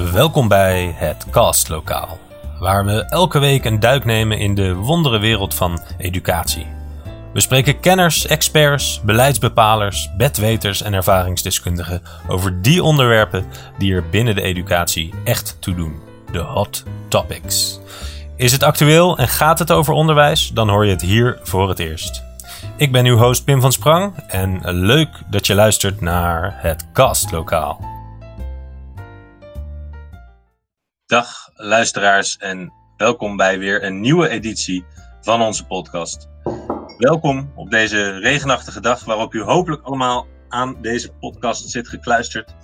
Welkom bij het Castlokaal, waar we elke week een duik nemen in de wondere wereld van educatie. We spreken kenners, experts, beleidsbepalers, bedweters en ervaringsdeskundigen over die onderwerpen die er binnen de educatie echt toe doen. De hot topics. Is het actueel en gaat het over onderwijs? Dan hoor je het hier voor het eerst. Ik ben uw host Pim van Sprang en leuk dat je luistert naar het Castlokaal. Dag luisteraars en welkom bij weer een nieuwe editie van onze podcast. Welkom op deze regenachtige dag waarop u hopelijk allemaal aan deze podcast zit gekluisterd.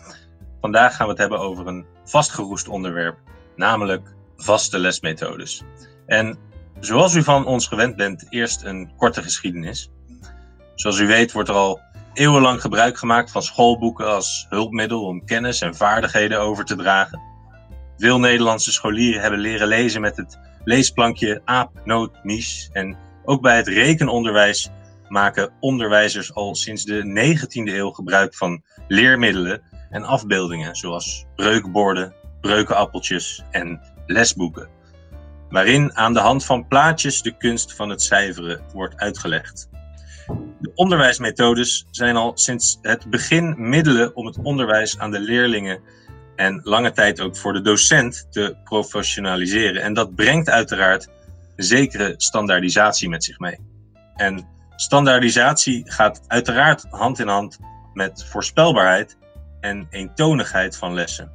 Vandaag gaan we het hebben over een vastgeroest onderwerp, namelijk vaste lesmethodes. En zoals u van ons gewend bent, eerst een korte geschiedenis. Zoals u weet wordt er al eeuwenlang gebruik gemaakt van schoolboeken als hulpmiddel om kennis en vaardigheden over te dragen. Veel Nederlandse scholieren hebben leren lezen met het leesplankje aap, noot, mies. En ook bij het rekenonderwijs maken onderwijzers al sinds de 19e eeuw gebruik van leermiddelen en afbeeldingen, zoals breukborden, breukenappeltjes en lesboeken, waarin aan de hand van plaatjes de kunst van het cijferen wordt uitgelegd. De onderwijsmethodes zijn al sinds het begin middelen om het onderwijs aan de leerlingen en lange tijd ook voor de docent te professionaliseren. En dat brengt uiteraard zekere standaardisatie met zich mee. En standaardisatie gaat uiteraard hand in hand met voorspelbaarheid en eentonigheid van lessen.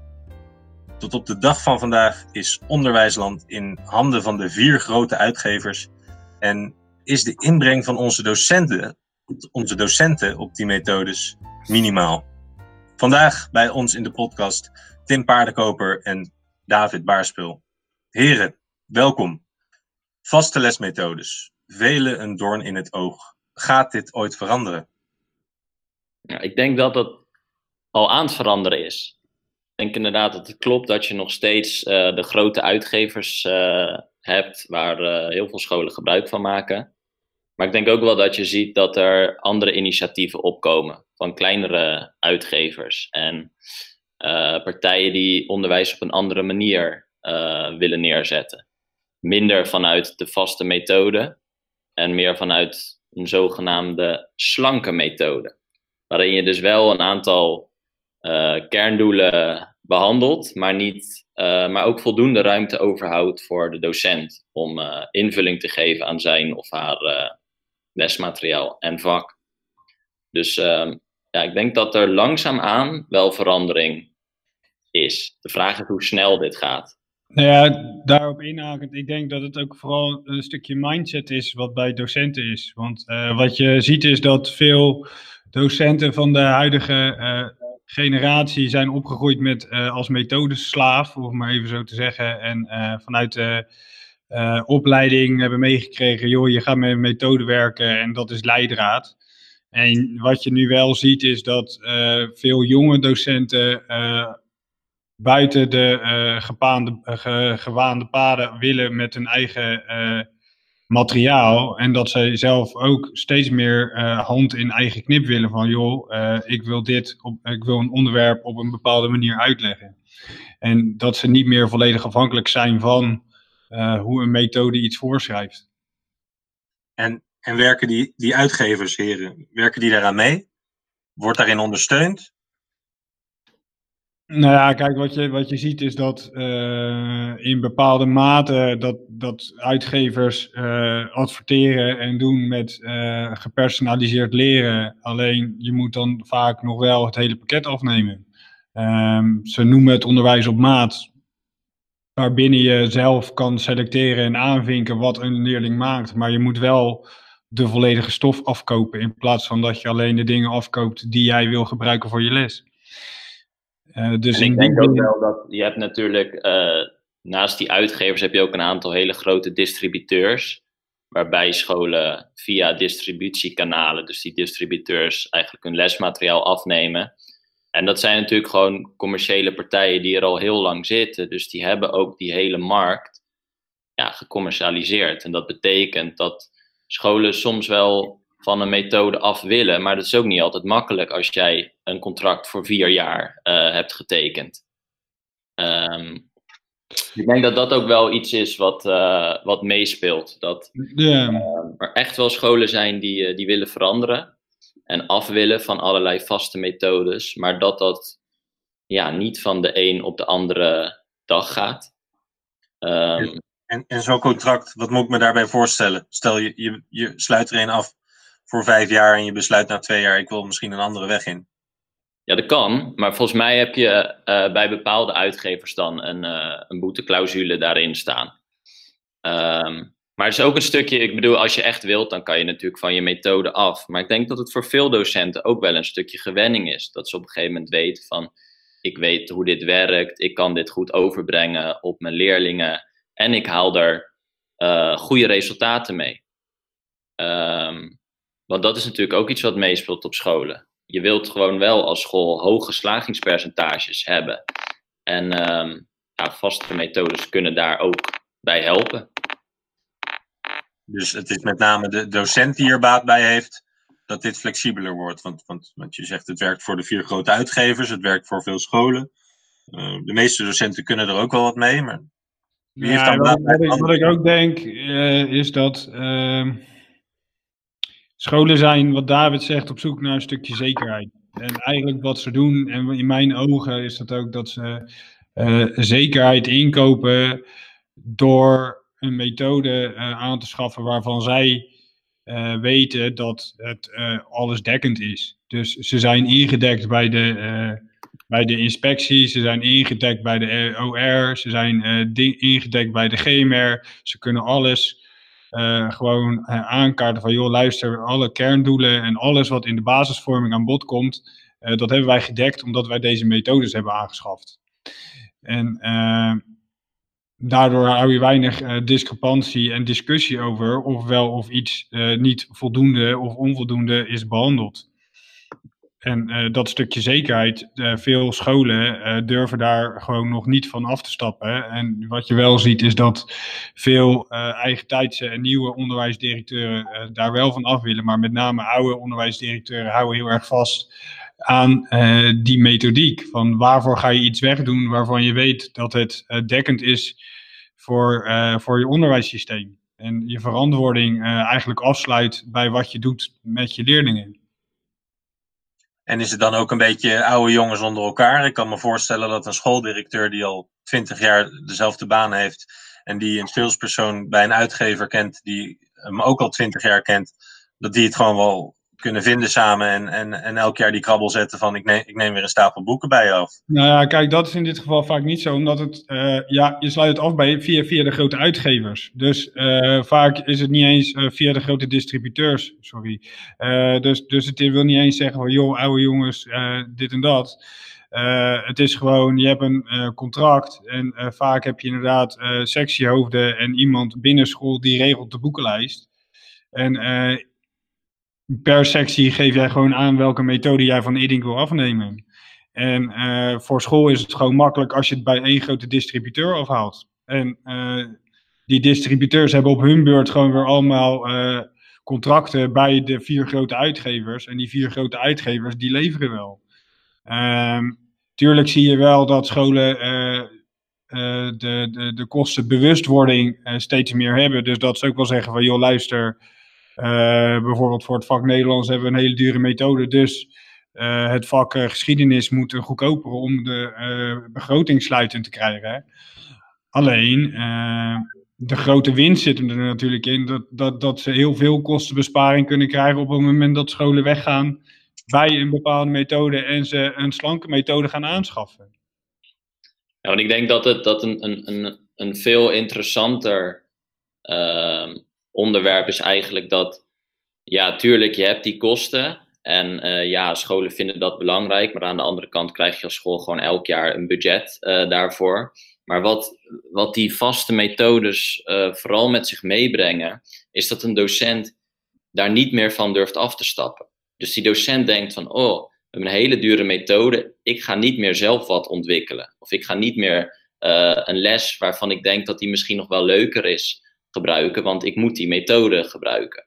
Tot op de dag van vandaag is onderwijsland in handen van de vier grote uitgevers en is de inbreng van onze docenten, onze docenten op die methodes minimaal. Vandaag bij ons in de podcast Tim Paardenkoper en David Baarspul. Heren, welkom. Vaste lesmethodes. Velen een doorn in het oog. Gaat dit ooit veranderen? Ja, ik denk dat dat al aan het veranderen is. Ik denk inderdaad dat het klopt dat je nog steeds uh, de grote uitgevers uh, hebt waar uh, heel veel scholen gebruik van maken. Maar ik denk ook wel dat je ziet dat er andere initiatieven opkomen van kleinere uitgevers. En uh, partijen die onderwijs op een andere manier uh, willen neerzetten. Minder vanuit de vaste methode en meer vanuit een zogenaamde slanke methode. Waarin je dus wel een aantal uh, kerndoelen behandelt, maar, niet, maar ook voldoende ruimte overhoudt voor de docent om invulling te geven aan zijn of haar lesmateriaal en vak. Dus ehm, ja, ik denk dat er langzaamaan wel verandering is. De vraag is hoe snel dit gaat. Nou ja, daarop inhakend, ik denk dat het ook vooral een stukje mindset is wat bij docenten is. Want uh, wat je ziet is dat veel docenten van de huidige uh, generatie zijn opgegroeid met uh, als methodeslaaf, om maar even zo te zeggen. En vanuit de opleiding hebben meegekregen, joh, je gaat met methode werken en dat is leidraad. En wat je nu wel ziet is dat veel jonge docenten buiten de uh, gepaande, gewaande paden willen met hun eigen materiaal. En dat zij zelf ook steeds meer hand in eigen knip willen van joh, ik wil dit, op, ik wil een onderwerp op een bepaalde manier uitleggen. En dat ze niet meer volledig afhankelijk zijn van hoe een methode iets voorschrijft. En, en werken die, die uitgevers, heren, werken die daaraan mee? Wordt daarin ondersteund? Nou ja, kijk, wat je, wat je ziet is dat uh, in bepaalde mate dat, dat uitgevers uh, adverteren en doen met uh, gepersonaliseerd leren. Alleen je moet dan vaak nog wel het hele pakket afnemen. Um, ze noemen het onderwijs op maat, waarbinnen je zelf kan selecteren en aanvinken wat een leerling maakt. Maar je moet wel de volledige stof afkopen in plaats van dat je alleen de dingen afkoopt die jij wil gebruiken voor je les. Uh, dus en ik denk ook wel dat je hebt natuurlijk, uh, naast die uitgevers heb je ook een aantal hele grote distributeurs. Waarbij scholen via distributiekanalen, dus die distributeurs, eigenlijk hun lesmateriaal afnemen. En dat zijn natuurlijk gewoon commerciële partijen die er al heel lang zitten. Dus die hebben ook die hele markt ja, gecommercialiseerd. En dat betekent dat scholen soms wel van een methode af willen. Maar dat is ook niet altijd makkelijk als jij een contract voor vier jaar uh, hebt getekend. Ehm, ik denk dat dat ook wel iets is wat, uh, wat meespeelt. Dat Ja. er echt wel scholen zijn die, eh, die willen veranderen en af willen van allerlei vaste methodes, maar dat dat ja, niet van de een op de andere dag gaat. Ehm, En, en zo'n contract, wat moet ik me daarbij voorstellen? Stel je, je, je sluit er een af voor vijf jaar en je besluit na twee jaar, ik wil misschien een andere weg in. Ja, dat kan. Maar volgens mij heb je eh, bij bepaalde uitgevers dan een, eh, een boeteclausule daarin staan. Ehm, maar het is ook een stukje, ik bedoel, als je echt wilt, dan kan je natuurlijk van je methode af. Maar ik denk dat het voor veel docenten ook wel een stukje gewenning is. Dat ze op een gegeven moment weten van, ik weet hoe dit werkt, ik kan dit goed overbrengen op mijn leerlingen en ik haal er uh, goede resultaten mee. Um, want dat is natuurlijk ook iets wat meespeelt op scholen. Je wilt gewoon wel als school hoge slagingspercentages hebben. En um, ja, vaste methodes kunnen daar ook bij helpen. Dus het is met name de docent die er baat bij heeft dat dit flexibeler wordt. Want, want, je zegt het werkt voor de vier grote uitgevers, het werkt voor veel scholen. Uh, de meeste docenten kunnen er ook wel wat mee, maar wie Ja, wat, ik, wat ik anderen? ook denk eh, is dat ehm, scholen zijn, wat David zegt, op zoek naar een stukje zekerheid. En eigenlijk wat ze doen, en in mijn ogen is dat ook dat ze eh, zekerheid inkopen door een methode eh, aan te schaffen waarvan zij weten dat het allesdekkend is. Dus ze zijn ingedekt bij de, bij de inspectie, ze zijn ingedekt bij de OR, ze zijn eh, ingedekt bij de GMR. Ze kunnen alles eh, gewoon eh, aankaarten van, joh, luister, alle kerndoelen en alles wat in de basisvorming aan bod komt, dat hebben wij gedekt omdat wij deze methodes hebben aangeschaft. En daardoor hou je weinig discrepantie en discussie over of wel of iets niet voldoende of onvoldoende is behandeld. En eh, dat stukje zekerheid, eh, veel scholen eh, durven daar gewoon nog niet van af te stappen. En wat je wel ziet is dat veel eh eigentijdse en nieuwe onderwijsdirecteuren daar wel van af willen. Maar met name oude onderwijsdirecteuren houden heel erg vast aan die methodiek. Van waarvoor ga je iets wegdoen waarvan je weet dat het dekkend is voor, voor je onderwijssysteem. En je verantwoording eigenlijk afsluit bij wat je doet met je leerlingen. En is het dan ook een beetje oude jongens onder elkaar? Ik kan me voorstellen dat een schooldirecteur die al twintig jaar dezelfde baan heeft en die een salespersoon bij een uitgever kent die hem ook al twintig jaar kent, dat die het gewoon wel kunnen vinden samen en, en, en elk jaar die krabbel zetten van ik neem, ik neem weer een stapel boeken bij je af. Nou ja, kijk, dat is in dit geval vaak niet zo, omdat het, eh, ja, je sluit het af bij, via, via de grote uitgevers. Dus eh, vaak is het niet eens eh, via de grote distributeurs, sorry. Dus, dus het wil niet eens zeggen van, joh, oude jongens, dit en dat. Het is gewoon, je hebt een contract en vaak heb je inderdaad eh, sectiehoofden en iemand binnen school die regelt de boekenlijst. En per sectie geef jij gewoon aan welke methode jij van Edding wil afnemen. En eh, voor school is het gewoon makkelijk als je het bij één grote distributeur afhaalt. En eh, die distributeurs hebben op hun beurt gewoon weer allemaal eh, contracten bij de vier grote uitgevers. En die vier grote uitgevers, die leveren wel. Ehm, tuurlijk zie je wel dat scholen de, de, de kostenbewustwording eh, steeds meer hebben. Dus dat ze ook wel zeggen van, joh, luister, bijvoorbeeld voor het vak Nederlands hebben we een hele dure methode, dus eh, het vak eh, geschiedenis moet eh, goedkoper om de eh, begroting sluitend te krijgen. hè. Alleen, eh, de grote winst zit er natuurlijk in dat, dat, dat ze heel veel kostenbesparing kunnen krijgen op het moment dat scholen weggaan bij een bepaalde methode en ze een slanke methode gaan aanschaffen. Ja, want ik denk dat het dat een, een, een, een veel interessanter ehm, onderwerp is eigenlijk dat, ja, tuurlijk, je hebt die kosten. En eh, ja, scholen vinden dat belangrijk. Maar aan de andere kant krijg je als school gewoon elk jaar een budget eh, daarvoor. Maar wat, wat die vaste methodes eh, vooral met zich meebrengen, is dat een docent daar niet meer van durft af te stappen. Dus die docent denkt van, oh, we hebben een hele dure methode. Ik ga niet meer zelf wat ontwikkelen. Of ik ga niet meer een les waarvan ik denk dat die misschien nog wel leuker is gebruiken, want ik moet die methode gebruiken.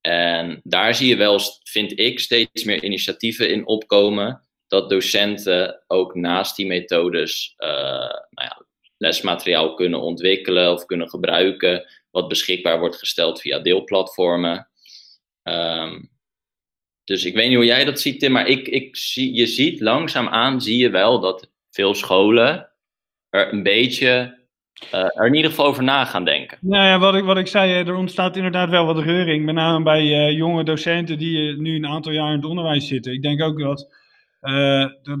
En daar zie je wel, vind ik, steeds meer initiatieven in opkomen. dat docenten ook naast die methodes uh, nou ja, lesmateriaal kunnen ontwikkelen of kunnen gebruiken, wat beschikbaar wordt gesteld via deelplatformen. Um, dus ik weet niet hoe jij dat ziet, Tim, maar ik, ik zie, je ziet langzaamaan, zie je wel dat veel scholen er een beetje er in ieder geval over na gaan denken. Nou ja, wat ik, wat ik zei, er ontstaat inderdaad wel wat reuring. Met name bij uh, jonge docenten die nu een aantal jaar in het onderwijs zitten. Ik denk ook dat,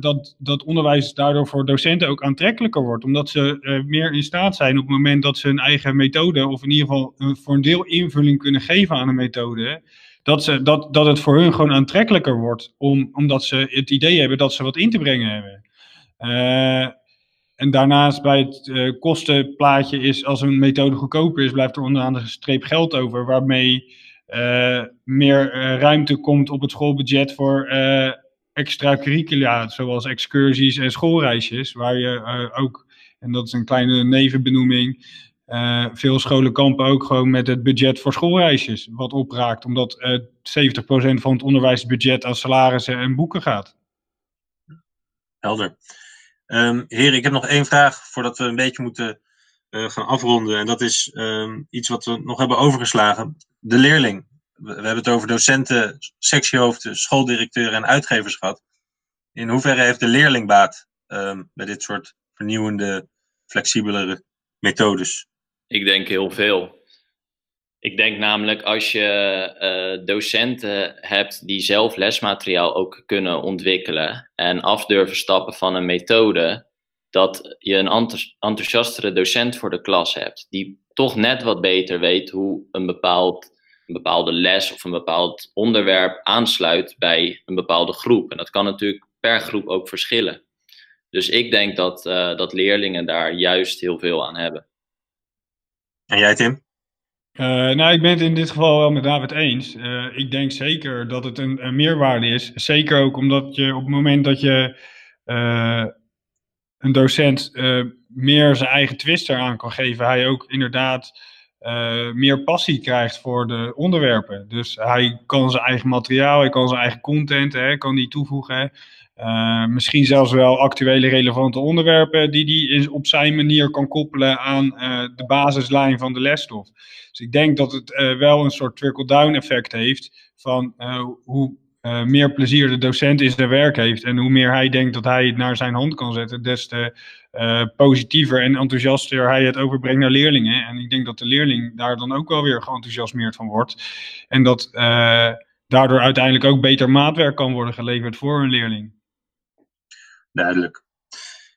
dat, dat onderwijs daardoor voor docenten ook aantrekkelijker wordt. Omdat ze meer in staat zijn op het moment dat ze een eigen methode, of in ieder geval voor een deel invulling kunnen geven aan een methode. Dat, ze, dat, dat het voor hun gewoon aantrekkelijker wordt, om, omdat ze het idee hebben dat ze wat in te brengen hebben. En daarnaast bij het uh, kostenplaatje is, als een methode goedkoper is, blijft er onderaan de streep geld over, waarmee uh, meer uh, ruimte komt op het schoolbudget voor extra curricula, zoals excursies en schoolreisjes, waar je ook, en dat is een kleine nevenbenoeming, veel scholen kampen ook gewoon met het budget voor schoolreisjes, wat opraakt, omdat 70% van het onderwijsbudget aan salarissen en boeken gaat. Helder. Um, heren, ik heb nog één vraag voordat we een beetje moeten uh, gaan afronden. En dat is um, iets wat we nog hebben overgeslagen. De leerling. We, hebben het over docenten, sectiehoofden, schooldirecteuren en uitgevers gehad. In hoeverre heeft de leerling baat um, bij dit soort vernieuwende, flexibelere methodes? Ik denk heel veel. Ik denk namelijk als je uh, docenten hebt die zelf lesmateriaal ook kunnen ontwikkelen en af durven stappen van een methode, dat je een enthousiastere docent voor de klas hebt, die toch net wat beter weet hoe een, bepaald, bepaalde les of een bepaald onderwerp aansluit bij een bepaalde groep. En dat kan natuurlijk per groep ook verschillen. Dus ik denk dat, uh, dat leerlingen daar juist heel veel aan hebben. En jij, Tim? Uh, nou, ik ben het in dit geval wel met David eens. Uh, ik denk zeker dat het een, een, meerwaarde is. Zeker ook omdat je op het moment dat je uh, een docent meer zijn eigen twist eraan kan geven, hij ook inderdaad meer passie krijgt voor de onderwerpen. Dus hij kan zijn eigen materiaal, hij kan zijn eigen content, hè, kan die toevoegen. Uh, misschien zelfs wel actuele relevante onderwerpen die hij op zijn manier kan koppelen aan uh, de basislijn van de lesstof. Dus ik denk dat het uh, wel een soort trickle-down effect heeft van hoe meer plezier de docent in zijn werk heeft en hoe meer hij denkt dat hij het naar zijn hand kan zetten, des te positiever en enthousiaster hij het overbrengt naar leerlingen. En ik denk dat de leerling daar dan ook wel weer geenthousiasmeerd van wordt. En dat daardoor uiteindelijk ook beter maatwerk kan worden geleverd voor een leerling. Duidelijk.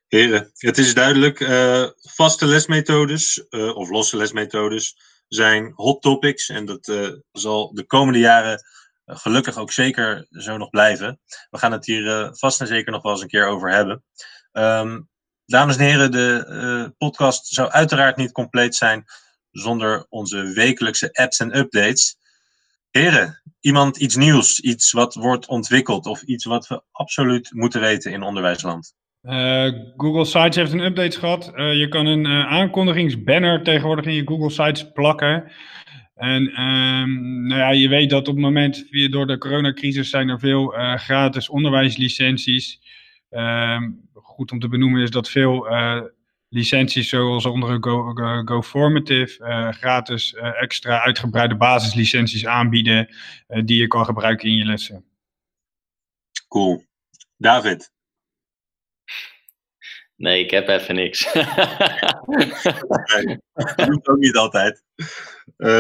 Heren, het is duidelijk. Uh, vaste lesmethodes uh, of losse lesmethodes zijn hot topics. En dat uh, zal de komende jaren gelukkig ook zeker zo nog blijven. We gaan het hier vast en zeker nog wel eens een keer over hebben. Um, dames en heren, de podcast zou uiteraard niet compleet zijn zonder onze wekelijkse apps en updates. Heren, iemand iets nieuws, iets wat wordt ontwikkeld of iets wat we absoluut moeten weten in onderwijsland? Uh, Google Sites heeft een update gehad. Uh, je kan een uh, aankondigingsbanner tegenwoordig in je Google Sites plakken. En um, nou ja, je weet dat op het moment, door de coronacrisis, zijn er veel gratis onderwijslicenties. Um, goed om te benoemen is dat veel licenties zoals onder Go, Go, GoFormative uh, gratis uh, extra uitgebreide basislicenties aanbieden uh, die je kan gebruiken in je lessen. Cool. David? Nee, ik heb even niks. nee, dat doet ook niet altijd.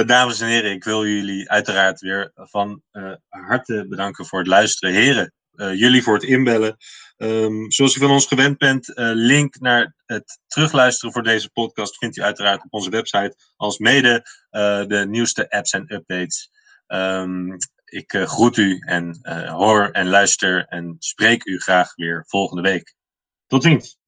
dames en heren, ik wil jullie uiteraard weer van harte bedanken voor het luisteren. Heren, jullie voor het inbellen. Um, zoals u van ons gewend bent, uh, link naar het terugluisteren voor deze podcast vindt u uiteraard op onze website, als mede uh, de nieuwste apps en updates. Um, ik groet u en hoor en luister en spreek u graag weer volgende week. Tot ziens!